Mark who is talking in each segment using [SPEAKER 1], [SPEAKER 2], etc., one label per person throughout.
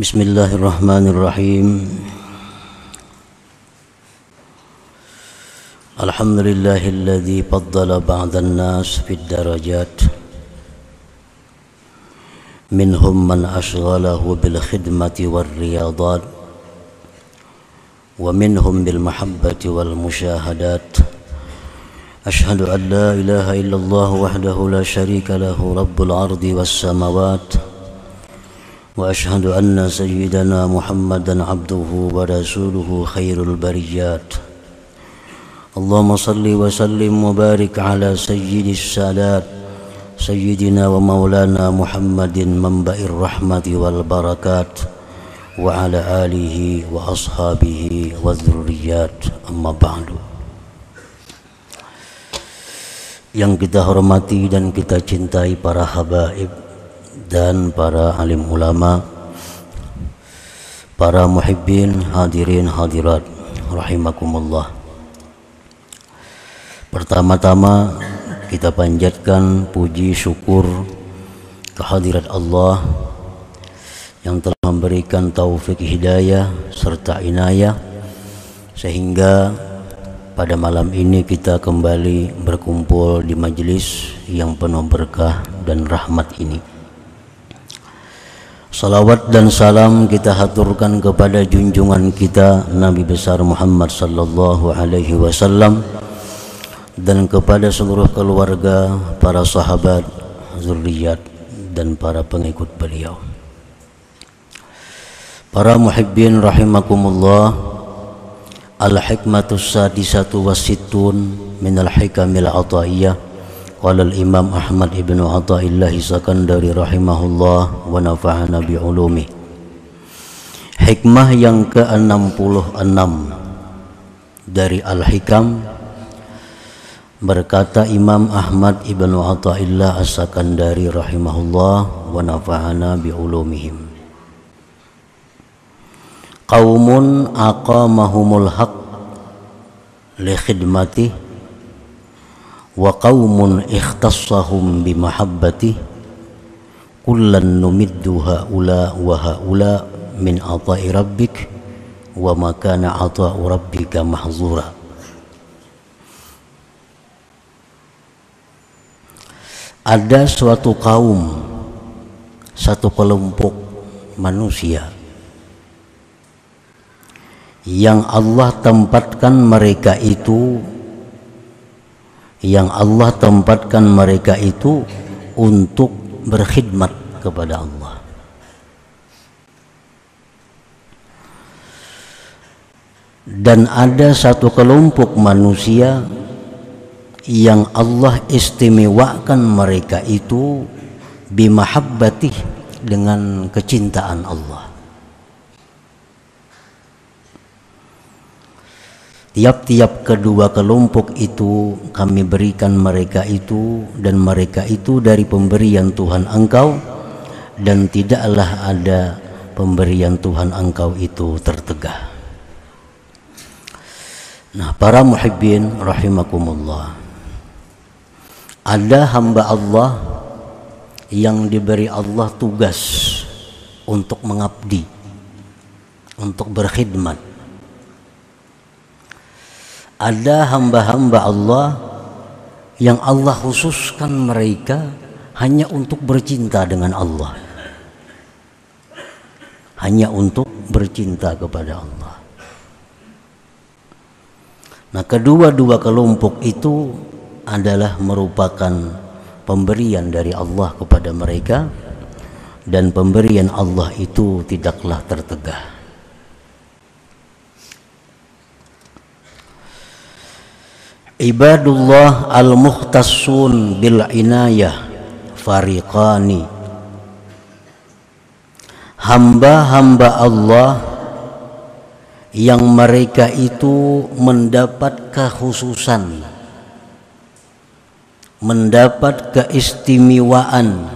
[SPEAKER 1] بسم الله الرحمن الرحيم الحمد لله الذي فضل بعض الناس في الدرجات منهم من أشغله بالخدمة والرياضات ومنهم بالمحبة والمشاهدات أشهد أن لا إله إلا الله وحده لا شريك له رب الأرض والسماوات وأشهد أن سيدنا محمدا عبده ورسوله خير البريات اللهم صل وسلم وبارك على سيد السادات سيدنا ومولانا محمد منبع الرحمة والبركات وعلى آله وأصحابه والذريات أما بعد yang kita hormati dan kita cintai para habaib dan para alim ulama para muhibbin hadirin hadirat rahimakumullah pertama-tama kita panjatkan puji syukur kehadirat Allah yang telah memberikan taufik hidayah serta inayah sehingga pada malam ini kita kembali berkumpul di majelis yang penuh berkah dan rahmat ini. Salawat dan salam kita haturkan kepada junjungan kita Nabi besar Muhammad sallallahu alaihi wasallam dan kepada seluruh keluarga, para sahabat, zuriat dan para pengikut beliau. Para muhibbin rahimakumullah Al-hikmatu sadisatu wasittun min al-hikamil ataiyah Qala al-imam Ahmad ibn Ata'illah Sakandari rahimahullah wa nafa'ana bi'ulumi Hikmah yang ke-66 dari Al-Hikam berkata Imam Ahmad ibn Ata'illah As-Sakandari rahimahullah wa nafa'ana bi'ulumihim. Qaumun aqamahumul haq li khidmati wa qaumun ikhtassahum bi mahabbati kullan numiddu haula wa haula min ata'i rabbik wa mahzura. Ada suatu kaum satu kelompok manusia yang Allah tempatkan mereka itu yang Allah tempatkan mereka itu untuk berkhidmat kepada Allah. Dan ada satu kelompok manusia yang Allah istimewakan mereka itu bimahabbatih dengan kecintaan Allah Tiap-tiap kedua kelompok itu kami berikan mereka itu dan mereka itu dari pemberian Tuhan engkau dan tidaklah ada pemberian Tuhan engkau itu tertegah. Nah, para muhibbin rahimakumullah. Ada hamba Allah yang diberi Allah tugas untuk mengabdi, untuk berkhidmat ada hamba-hamba Allah yang Allah khususkan mereka hanya untuk bercinta dengan Allah. Hanya untuk bercinta kepada Allah. Nah kedua-dua kelompok itu adalah merupakan pemberian dari Allah kepada mereka dan pemberian Allah itu tidaklah tertegah Ibadullah al-mukhtassun bil inayah fariqani. Hamba-hamba Allah yang mereka itu mendapat kekhususan mendapat keistimewaan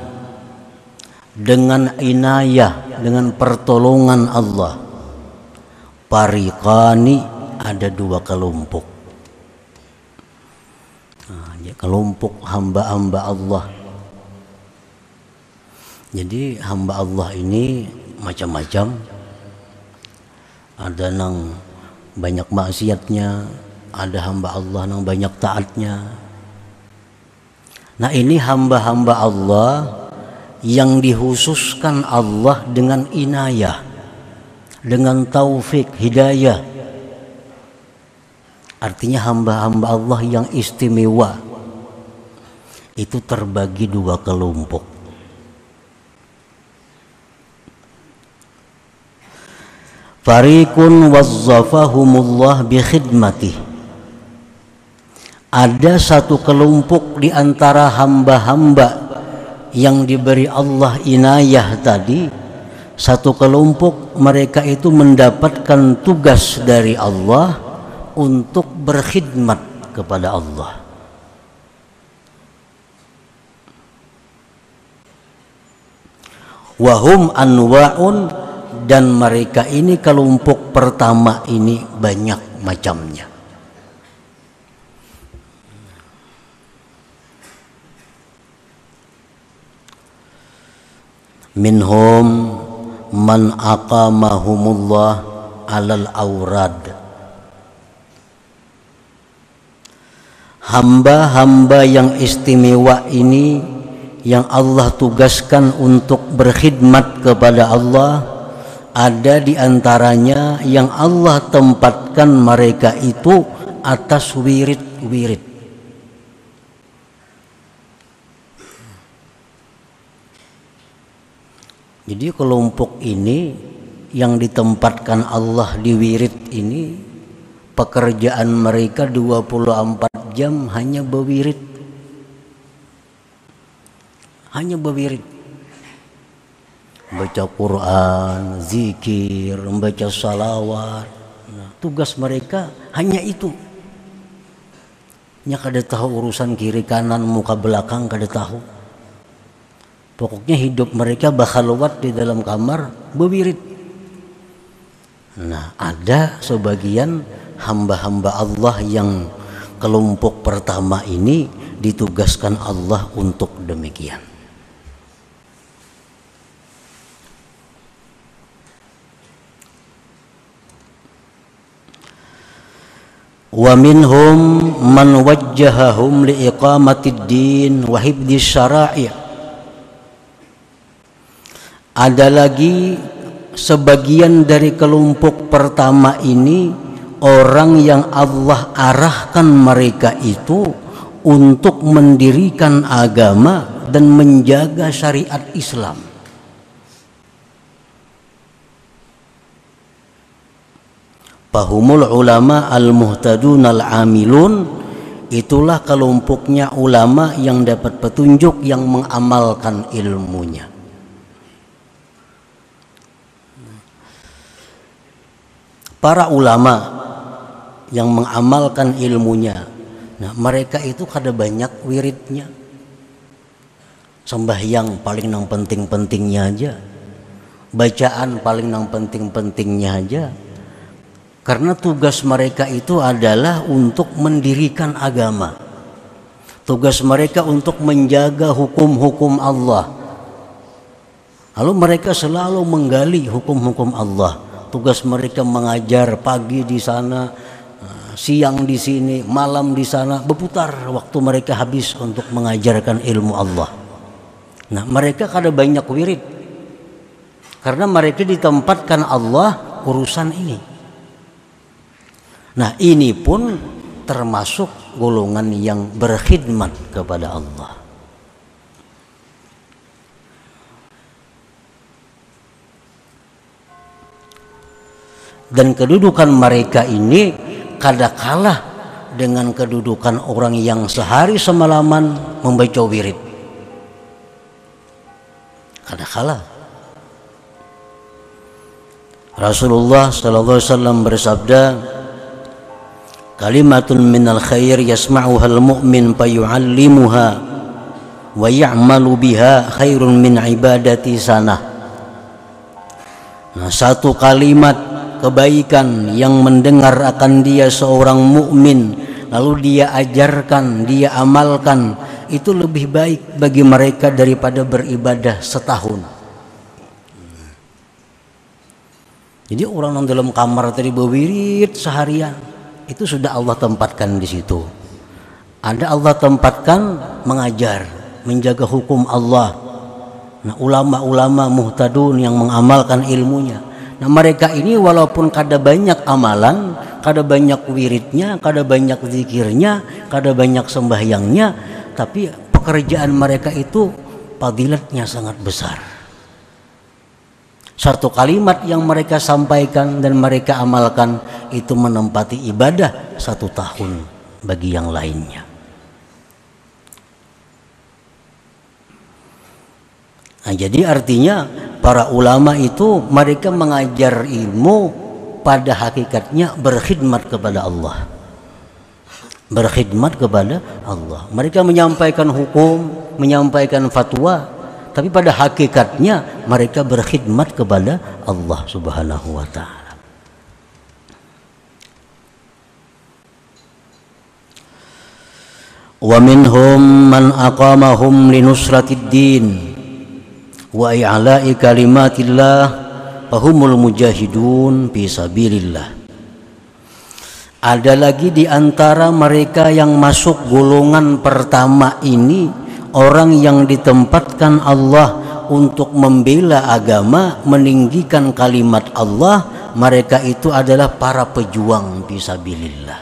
[SPEAKER 1] dengan inayah dengan pertolongan Allah. Pariqani ada dua kelompok kelompok hamba-hamba Allah. Jadi hamba Allah ini macam-macam. Ada nang banyak maksiatnya ada hamba Allah nang banyak taatnya. Nah ini hamba-hamba Allah yang dihususkan Allah dengan inayah dengan taufik hidayah. Artinya hamba-hamba Allah yang istimewa itu terbagi dua kelompok Farikun wazzafahumullah bi khidmatih. Ada satu kelompok di antara hamba-hamba yang diberi Allah inayah tadi, satu kelompok mereka itu mendapatkan tugas dari Allah untuk berkhidmat kepada Allah. Wahum anwa'un dan mereka ini kelompok pertama ini banyak macamnya. Minhum man aqamahumullah alal aurad. Hamba-hamba yang istimewa ini yang Allah tugaskan untuk berkhidmat kepada Allah ada di antaranya yang Allah tempatkan mereka itu atas wirid-wirid. Jadi kelompok ini yang ditempatkan Allah di wirid ini pekerjaan mereka 24 jam hanya berwirid. Hanya berwirid baca Quran, zikir, membaca salawat. Nah, tugas mereka hanya itu. Nya kada tahu urusan kiri kanan muka belakang kada tahu. Pokoknya hidup mereka bakhalwat di dalam kamar bewirid. Nah, ada sebagian hamba-hamba Allah yang kelompok pertama ini ditugaskan Allah untuk demikian. wa minhum man wajjahahum li din wa hibdis syara'i ada lagi sebagian dari kelompok pertama ini orang yang Allah arahkan mereka itu untuk mendirikan agama dan menjaga syariat Islam. Fahumul ulama al-muhtadun al-amilun itulah kelompoknya ulama yang dapat petunjuk yang mengamalkan ilmunya. Para ulama yang mengamalkan ilmunya, nah mereka itu kada banyak wiridnya. Sembahyang paling nang penting-pentingnya aja. Bacaan paling nang penting-pentingnya aja karena tugas mereka itu adalah untuk mendirikan agama. Tugas mereka untuk menjaga hukum-hukum Allah. Lalu mereka selalu menggali hukum-hukum Allah. Tugas mereka mengajar pagi di sana, eh, siang di sini, malam di sana, berputar waktu mereka habis untuk mengajarkan ilmu Allah. Nah, mereka kada banyak wirid. Karena mereka ditempatkan Allah urusan ini. Nah ini pun termasuk golongan yang berkhidmat kepada Allah. Dan kedudukan mereka ini kada kalah dengan kedudukan orang yang sehari semalaman membaca wirid. Kada kalah. Rasulullah sallallahu alaihi wasallam bersabda, kalimatun minal khair yasma'uha al-mu'min fayu'allimuha wa ya'malu biha khairun min ibadati sana nah satu kalimat kebaikan yang mendengar akan dia seorang mukmin lalu dia ajarkan dia amalkan itu lebih baik bagi mereka daripada beribadah setahun. Jadi orang yang dalam kamar tadi berwirid seharian itu sudah Allah tempatkan di situ. Ada Allah tempatkan mengajar, menjaga hukum Allah. Nah, ulama-ulama muhtadun yang mengamalkan ilmunya. Nah, mereka ini walaupun kada banyak amalan, kada banyak wiridnya, kada banyak zikirnya, kada banyak sembahyangnya, tapi pekerjaan mereka itu padilatnya sangat besar. Satu kalimat yang mereka sampaikan dan mereka amalkan itu menempati ibadah satu tahun bagi yang lainnya. Nah, jadi artinya para ulama itu mereka mengajar ilmu pada hakikatnya berkhidmat kepada Allah. Berkhidmat kepada Allah. Mereka menyampaikan hukum, menyampaikan fatwa, tapi pada hakikatnya mereka berkhidmat kepada Allah Subhanahu wa taala. Wa minhum man aqamahum linusratid din wa i'la'i kalimatillah fahumul mujahidun fi sabilillah. Ada lagi di antara mereka yang masuk golongan pertama ini orang yang ditempatkan Allah untuk membela agama, meninggikan kalimat Allah, mereka itu adalah para pejuang fisabilillah.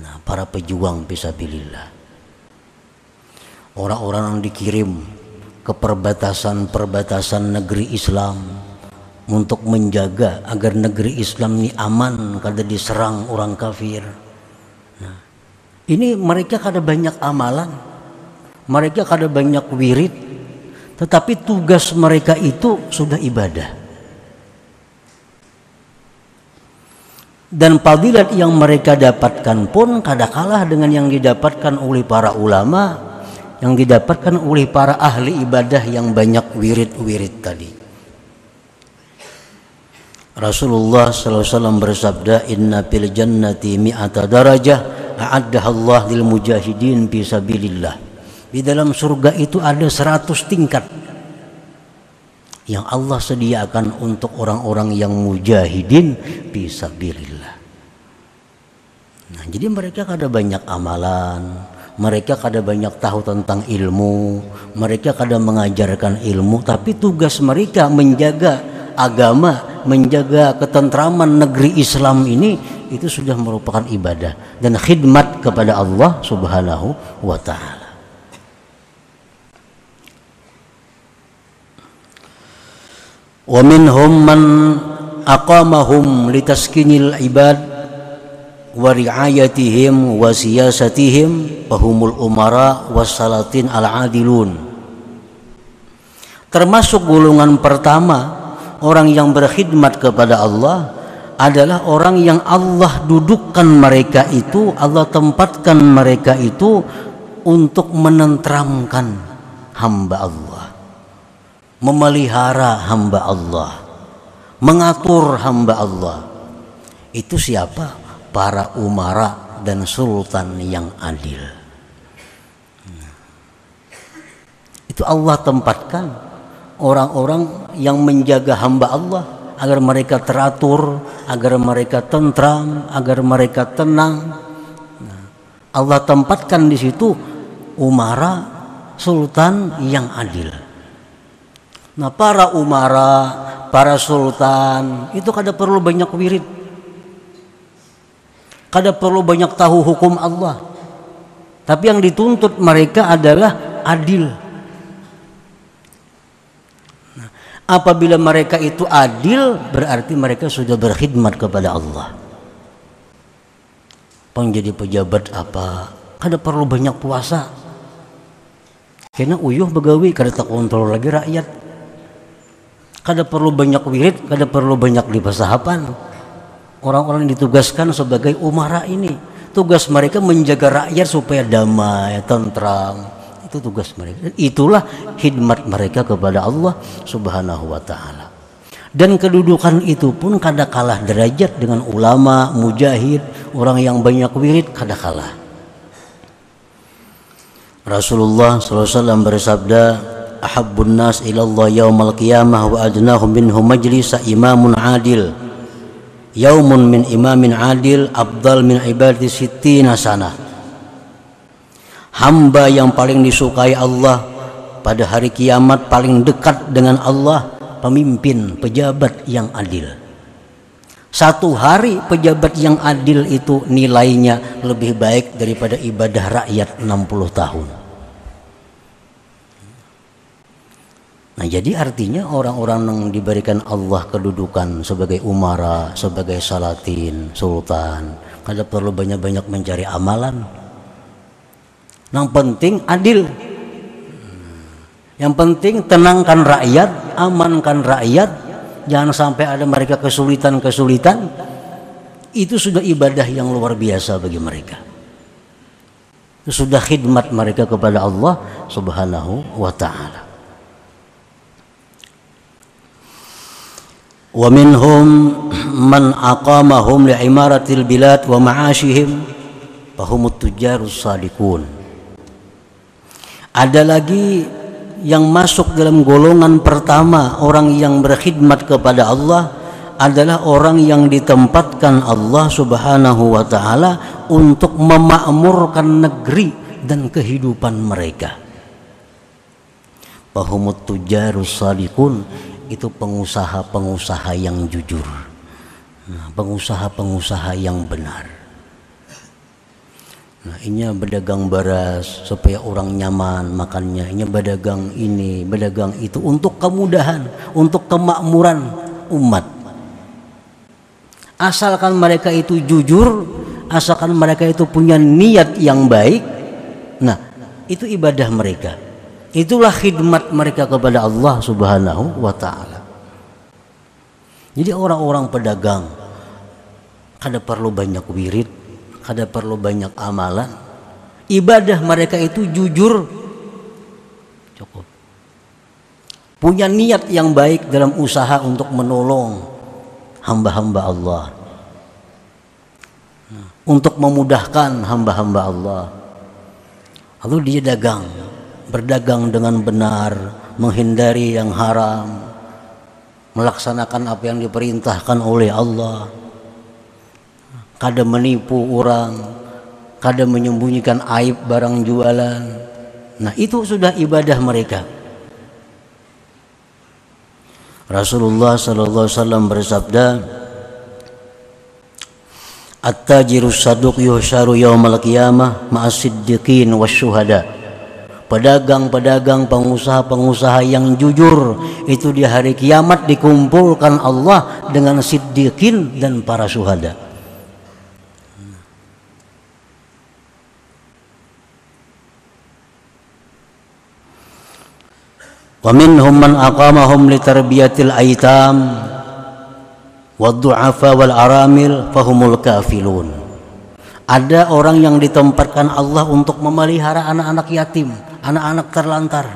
[SPEAKER 1] Nah, para pejuang fisabilillah. Orang-orang yang dikirim ke perbatasan-perbatasan negeri Islam untuk menjaga agar negeri Islam ini aman kada diserang orang kafir ini mereka kada banyak amalan, mereka kada banyak wirid, tetapi tugas mereka itu sudah ibadah. Dan fadilat yang mereka dapatkan pun kada kalah dengan yang didapatkan oleh para ulama, yang didapatkan oleh para ahli ibadah yang banyak wirid-wirid tadi. Rasulullah SAW bersabda, Inna fil jannati mi'ata darajah a'addah Allah lil mujahidin fi sabilillah. Di dalam surga itu ada seratus tingkat yang Allah sediakan untuk orang-orang yang mujahidin fi sabilillah. Nah, jadi mereka kada banyak amalan, mereka kada banyak tahu tentang ilmu, mereka kada mengajarkan ilmu, tapi tugas mereka menjaga agama, menjaga ketentraman negeri Islam ini itu sudah merupakan ibadah dan khidmat kepada Allah Subhanahu wa taala. Wa minhum man aqamahum litaskinil ibad wa riayatihim wa siyasatihim humul umara al-adilun. Termasuk golongan pertama orang yang berkhidmat kepada Allah adalah orang yang Allah dudukkan mereka itu, Allah tempatkan mereka itu untuk menentramkan hamba Allah, memelihara hamba Allah, mengatur hamba Allah. Itu siapa? Para umara dan sultan yang adil. Itu Allah tempatkan orang-orang yang menjaga hamba Allah agar mereka teratur, agar mereka tentram, agar mereka tenang. Nah, Allah tempatkan di situ umara sultan yang adil. Nah, para umara, para sultan itu kada perlu banyak wirid. Kada perlu banyak tahu hukum Allah. Tapi yang dituntut mereka adalah adil Apabila mereka itu adil, berarti mereka sudah berkhidmat kepada Allah. Penjadi pejabat apa? Kada perlu banyak puasa. Karena uyuh begawi kada tak kontrol lagi rakyat. Kada perlu banyak wirid, kada perlu banyak dipasahapan. Orang-orang yang ditugaskan sebagai umara ini, tugas mereka menjaga rakyat supaya damai, tentram, itu tugas mereka. Itulah khidmat mereka kepada Allah Subhanahu wa taala. Dan kedudukan itu pun kada kalah derajat dengan ulama, mujahid, orang yang banyak wirid kada kalah. Rasulullah SAW bersabda, ahabbun nas ila Allah yaumal qiyamah wa adnahum minhum majlisa imamun adil. Yaumun min imamin adil abdal min ibadati sittina sana. Hamba yang paling disukai Allah pada hari kiamat paling dekat dengan Allah pemimpin pejabat yang adil. Satu hari pejabat yang adil itu nilainya lebih baik daripada ibadah rakyat 60 tahun Nah jadi artinya orang-orang yang diberikan Allah kedudukan sebagai umara, sebagai salatin, sultan, kada perlu banyak-banyak mencari amalan. Yang penting adil. Yang penting tenangkan rakyat, amankan rakyat, jangan sampai ada mereka kesulitan-kesulitan. Itu sudah ibadah yang luar biasa bagi mereka. Sudah khidmat mereka kepada Allah Subhanahu wa taala. ومنهم من أقامهم لعمارة البلاد ومعاشهم فهم التجار الصادقون ada lagi yang masuk dalam golongan pertama orang yang berkhidmat kepada Allah adalah orang yang ditempatkan Allah Subhanahu wa taala untuk memakmurkan negeri dan kehidupan mereka. Bahumut tujarus salikun itu pengusaha-pengusaha yang jujur. Nah, pengusaha-pengusaha yang benar. Nah ini berdagang beras supaya orang nyaman makannya. Ini berdagang ini berdagang itu untuk kemudahan untuk kemakmuran umat. Asalkan mereka itu jujur asalkan mereka itu punya niat yang baik nah itu ibadah mereka Itulah khidmat mereka kepada Allah Subhanahu wa taala. Jadi orang-orang pedagang kada perlu banyak wirid, kada perlu banyak amalan. Ibadah mereka itu jujur cukup. Punya niat yang baik dalam usaha untuk menolong hamba-hamba Allah. Untuk memudahkan hamba-hamba Allah. Lalu dia dagang, berdagang dengan benar, menghindari yang haram, melaksanakan apa yang diperintahkan oleh Allah. Kada menipu orang, kada menyembunyikan aib barang jualan. Nah, itu sudah ibadah mereka. Rasulullah sallallahu alaihi wasallam bersabda, At-tajiru saduq yuhsyaru yaumal qiyamah ma'as siddiqin wasyuhada pedagang-pedagang, pengusaha-pengusaha yang jujur itu di hari kiamat dikumpulkan Allah dengan siddiqin dan para syuhada. Wa minhum man aqamahum li tarbiyatil aitam wad du'afa wal aramil fahumul kafilun. Ada orang yang ditempatkan Allah untuk memelihara anak-anak yatim, anak-anak terlantar.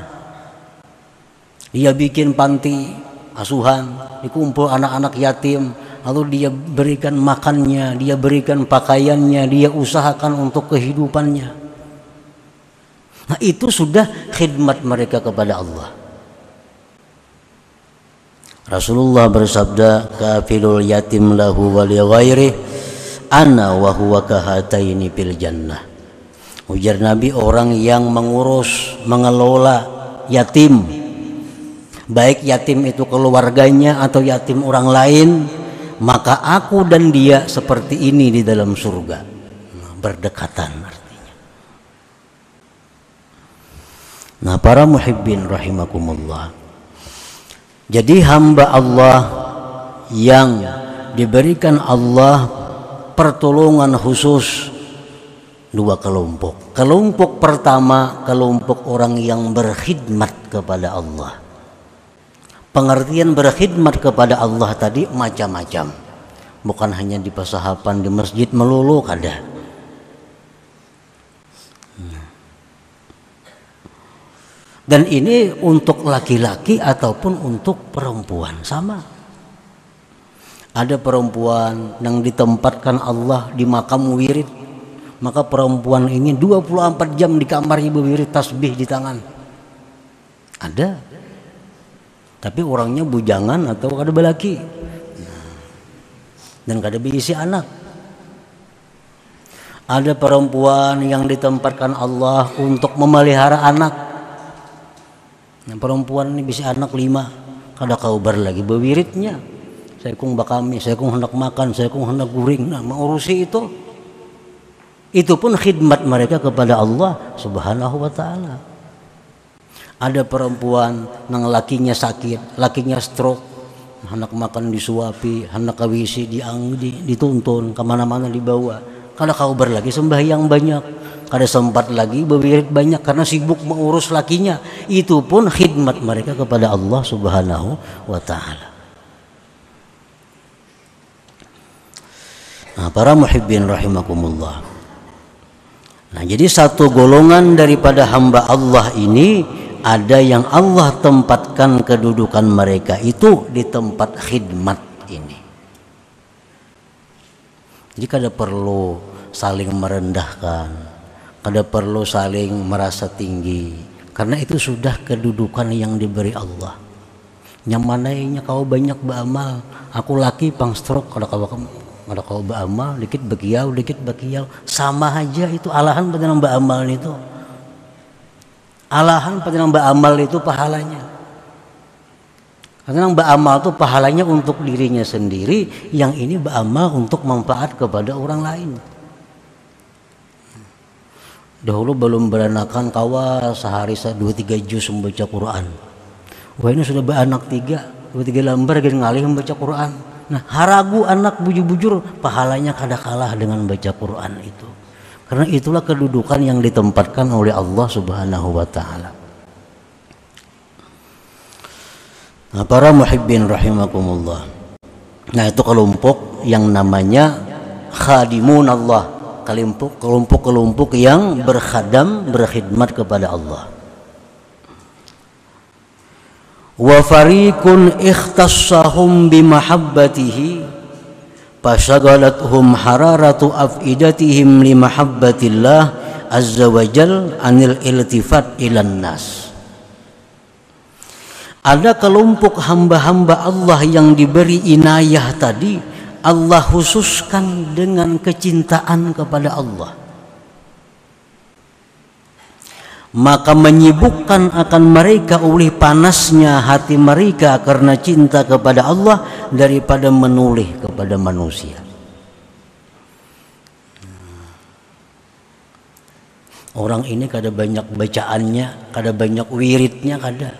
[SPEAKER 1] Dia bikin panti asuhan, dikumpul anak-anak yatim, lalu dia berikan makannya, dia berikan pakaiannya, dia usahakan untuk kehidupannya. Nah, itu sudah khidmat mereka kepada Allah. Rasulullah bersabda, "Kafilul yatim lahu wa li ana wa huwa kahataini fil jannah ujar Nabi orang yang mengurus mengelola yatim. Baik yatim itu keluarganya atau yatim orang lain maka aku dan dia seperti ini di dalam surga. Berdekatan artinya. Nah para muhibbin rahimakumullah. Jadi hamba Allah yang diberikan Allah pertolongan khusus dua kelompok. Kelompok pertama, kelompok orang yang berkhidmat kepada Allah. Pengertian berkhidmat kepada Allah tadi macam-macam. Bukan hanya di pesahapan di masjid melulu kada. Dan ini untuk laki-laki ataupun untuk perempuan sama ada perempuan yang ditempatkan Allah di makam wirid maka perempuan ini 24 jam di kamar ibu wirid tasbih di tangan. Ada. Tapi orangnya bujangan atau kada belaki. Dan kada berisi anak. Ada perempuan yang ditempatkan Allah untuk memelihara anak. Nah, perempuan ini bisa anak lima. Kada kaubar lagi bewiritnya saya kung bakami saya kung hendak makan saya kung hendak guring. Nah mengurusi itu itu pun khidmat mereka kepada Allah subhanahu wa ta'ala. Ada perempuan nang lakinya sakit lakinya stroke anak makan disuapi anak kawisi diang di, dituntun ke mana-mana dibawa. Kada kau berlagi sembahyang banyak kada sempat lagi berwirid banyak karena sibuk mengurus lakinya. Itu pun khidmat mereka kepada Allah subhanahu wa ta'ala. Nah, para muhibbin rahimakumullah nah jadi satu golongan daripada hamba Allah ini ada yang Allah tempatkan kedudukan mereka itu di tempat khidmat ini. Jadi kada perlu saling merendahkan, kada perlu saling merasa tinggi, karena itu sudah kedudukan yang diberi Allah. Nyamanainya kau banyak beramal, aku laki pang stroke kada kau kada kau beramal, dikit bekiau, dikit bekiau, sama aja itu alahan pada beramal itu alahan pada mbak amal itu pahalanya. Karena mbak amal itu pahalanya untuk dirinya sendiri yang ini mbak amal untuk manfaat kepada orang lain. Dahulu belum beranakan kawa sehari dua tiga juz membaca Quran wah ini sudah beranak tiga tiga lembar gini ngalih membaca Quran nah haragu anak bujur-bujur pahalanya kada kalah dengan baca Quran itu karena itulah kedudukan yang ditempatkan oleh Allah Subhanahu wa taala. Nah, para muhibbin rahimakumullah. Nah, itu kelompok yang namanya khadimun Allah. Kelompok kelompok-kelompok yang berkhadam, berkhidmat kepada Allah. Wa fariqun ikhtassahum bimahabbatihi fasagalathum hararatu afidatihim li mahabbatillah azza wajal anil iltifat ilan nas. Ada kelompok hamba-hamba Allah yang diberi inayah tadi Allah khususkan dengan kecintaan kepada Allah maka menyibukkan akan mereka oleh panasnya hati mereka karena cinta kepada Allah daripada menulih kepada manusia. Orang ini kada banyak bacaannya, kada banyak wiridnya kada.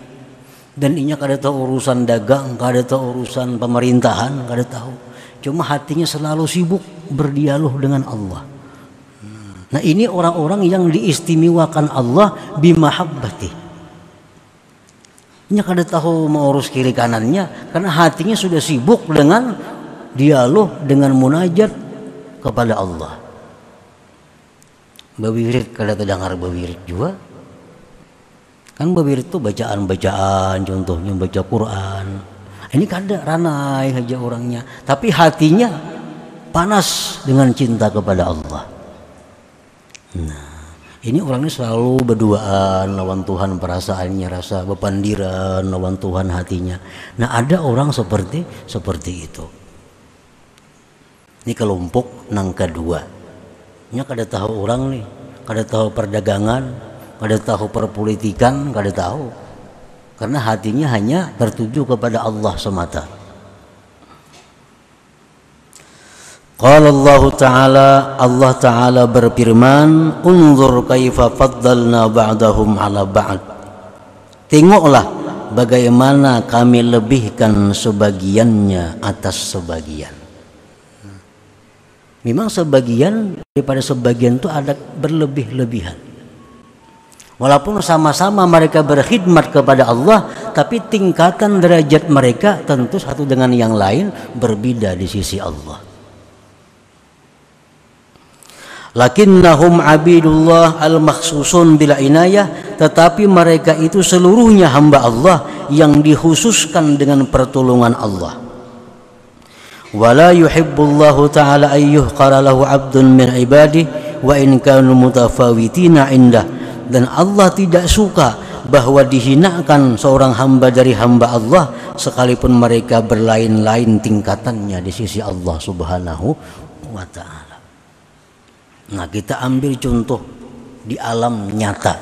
[SPEAKER 1] Dan ini kada tahu urusan dagang, kada tahu urusan pemerintahan, kada tahu. Cuma hatinya selalu sibuk berdialog dengan Allah. Nah ini orang-orang yang diistimewakan Allah bimahabbati. Ini kada tahu mau urus kiri kanannya karena hatinya sudah sibuk dengan dialog dengan munajat kepada Allah. Bawirid kada terdengar bawirid juga. Kan bawirid itu bacaan-bacaan contohnya baca Quran. Ini kada ranai saja orangnya, tapi hatinya panas dengan cinta kepada Allah. Nah, ini orangnya selalu berduaan lawan Tuhan perasaannya, rasa bepandiran lawan Tuhan hatinya. Nah, ada orang seperti seperti itu. Ini kelompok nang kedua. Ini kada tahu orang nih, kada tahu perdagangan, kada tahu perpolitikan, kada tahu. Karena hatinya hanya tertuju kepada Allah semata. Qala Allah Ta'ala Allah Ta'ala berfirman Unzur kaifa faddalna ba'dahum ala ba'd. Tengoklah bagaimana kami lebihkan sebagiannya atas sebagian. Memang sebagian daripada sebagian itu ada berlebih-lebihan. Walaupun sama-sama mereka berkhidmat kepada Allah Tapi tingkatan derajat mereka tentu satu dengan yang lain berbeda di sisi Allah lakinnahum abidullah al-makhsusun bila inayah tetapi mereka itu seluruhnya hamba Allah yang dikhususkan dengan pertolongan Allah wala yuhibbullahu ta'ala ayyuh lahu abdun min ibadih wa in kanu mutafawitina indah dan Allah tidak suka bahwa dihinakan seorang hamba dari hamba Allah sekalipun mereka berlain-lain tingkatannya di sisi Allah Subhanahu wa taala. Nah, kita ambil contoh di alam nyata,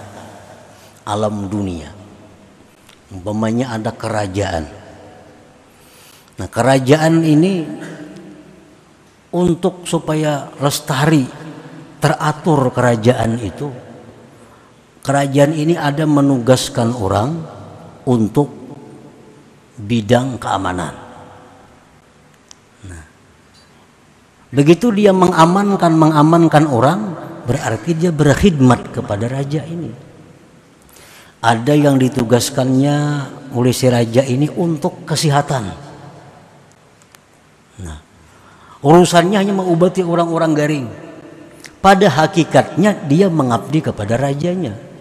[SPEAKER 1] alam dunia. Umpamanya ada kerajaan. Nah, kerajaan ini untuk supaya lestari teratur kerajaan itu kerajaan ini ada menugaskan orang untuk bidang keamanan. Begitu dia mengamankan mengamankan orang, berarti dia berkhidmat kepada raja ini. Ada yang ditugaskannya oleh si raja ini untuk kesehatan. Nah, urusannya hanya mengobati orang-orang garing. Pada hakikatnya dia mengabdi kepada rajanya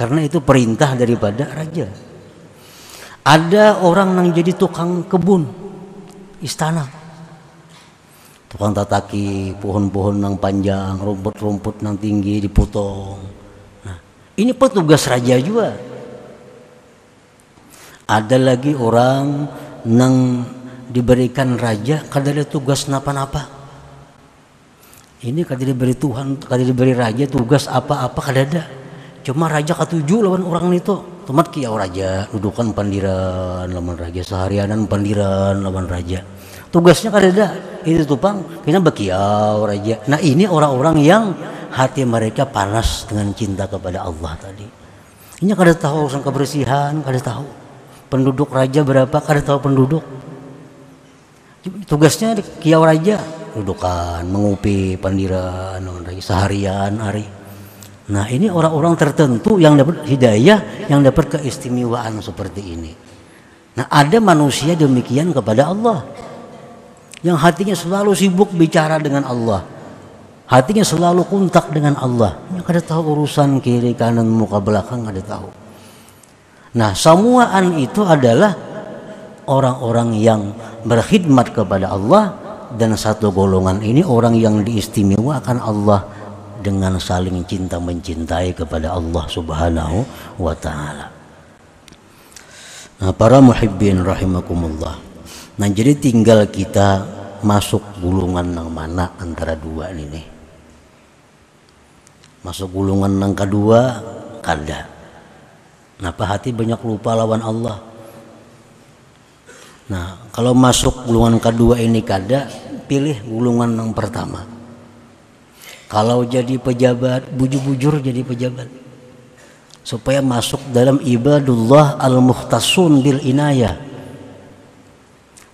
[SPEAKER 1] karena itu perintah daripada raja ada orang yang jadi tukang kebun istana tukang tataki pohon-pohon yang panjang rumput-rumput yang tinggi dipotong. Nah, ini petugas raja juga. Ada lagi orang yang diberikan raja kada ada tugas napa-napa. Ini kada diberi Tuhan kada diberi raja tugas apa-apa kada ada. Cuma raja ketujuh lawan orang itu. Tomat kia raja dudukan pandiran lawan raja seharianan pandiran lawan raja tugasnya kan ada. Itu tupang kita bekiau raja nah ini orang-orang yang hati mereka panas dengan cinta kepada Allah tadi. Ini kada tahu urusan kebersihan kada tahu. Penduduk raja berapa kada tahu penduduk. Tugasnya kiau raja dudukan mengupi pandiran seharian hari. Nah ini orang-orang tertentu yang dapat hidayah, yang dapat keistimewaan seperti ini. Nah ada manusia demikian kepada Allah. Yang hatinya selalu sibuk bicara dengan Allah. Hatinya selalu kontak dengan Allah. Yang kada tahu urusan kiri kanan muka belakang ada tahu. Nah semuaan itu adalah orang-orang yang berkhidmat kepada Allah dan satu golongan ini orang yang diistimewakan Allah dengan saling cinta mencintai kepada Allah Subhanahu wa taala. Nah, para muhibbin rahimakumullah. Nah, jadi tinggal kita masuk gulungan yang mana antara dua ini nih. Masuk gulungan yang kedua kada. Kenapa hati banyak lupa lawan Allah? Nah, kalau masuk gulungan kedua ini kada, pilih gulungan yang pertama kalau jadi pejabat bujur-bujur jadi pejabat supaya masuk dalam ibadullah al-muhtasun bil inayah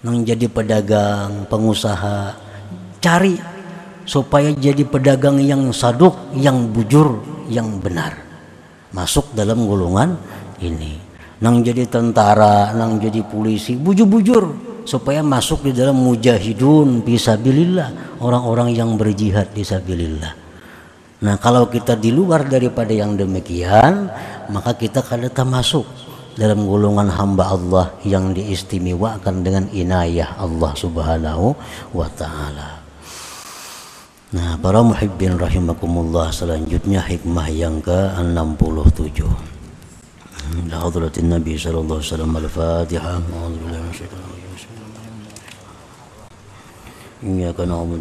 [SPEAKER 1] nang jadi pedagang pengusaha. Cari supaya jadi pedagang yang saduk yang bujur yang benar. Masuk dalam golongan ini. Nang jadi tentara nang jadi polisi bujur-bujur supaya masuk di dalam mujahidun bisabilillah orang-orang yang berjihad bisabilillah nah kalau kita di luar daripada yang demikian maka kita kada masuk dalam golongan hamba Allah yang diistimewakan dengan inayah Allah Subhanahu wa taala. Nah, para muhibbin rahimakumullah selanjutnya hikmah yang ke-67. Lahadrotin Nabi sallallahu alaihi wasallam al-Fatihah. A'udzu billahi minasyaitonir rajim. Iyyaka wa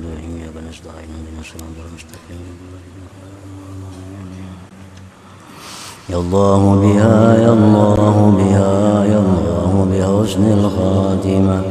[SPEAKER 1] يا الله بها يا الله بها يا الله بحسن الخاتمة.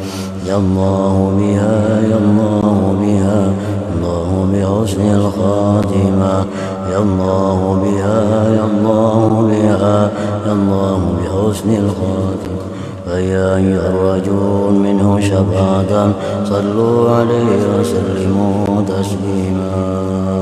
[SPEAKER 1] يا الله بها يا الله بها الله بحسن الخاتمة. يا الله بها يا الله بها يا الله بحسن الخاتمة. فيا أيها الرجل منه شفاعة صلوا عليه وسلموا تسليما.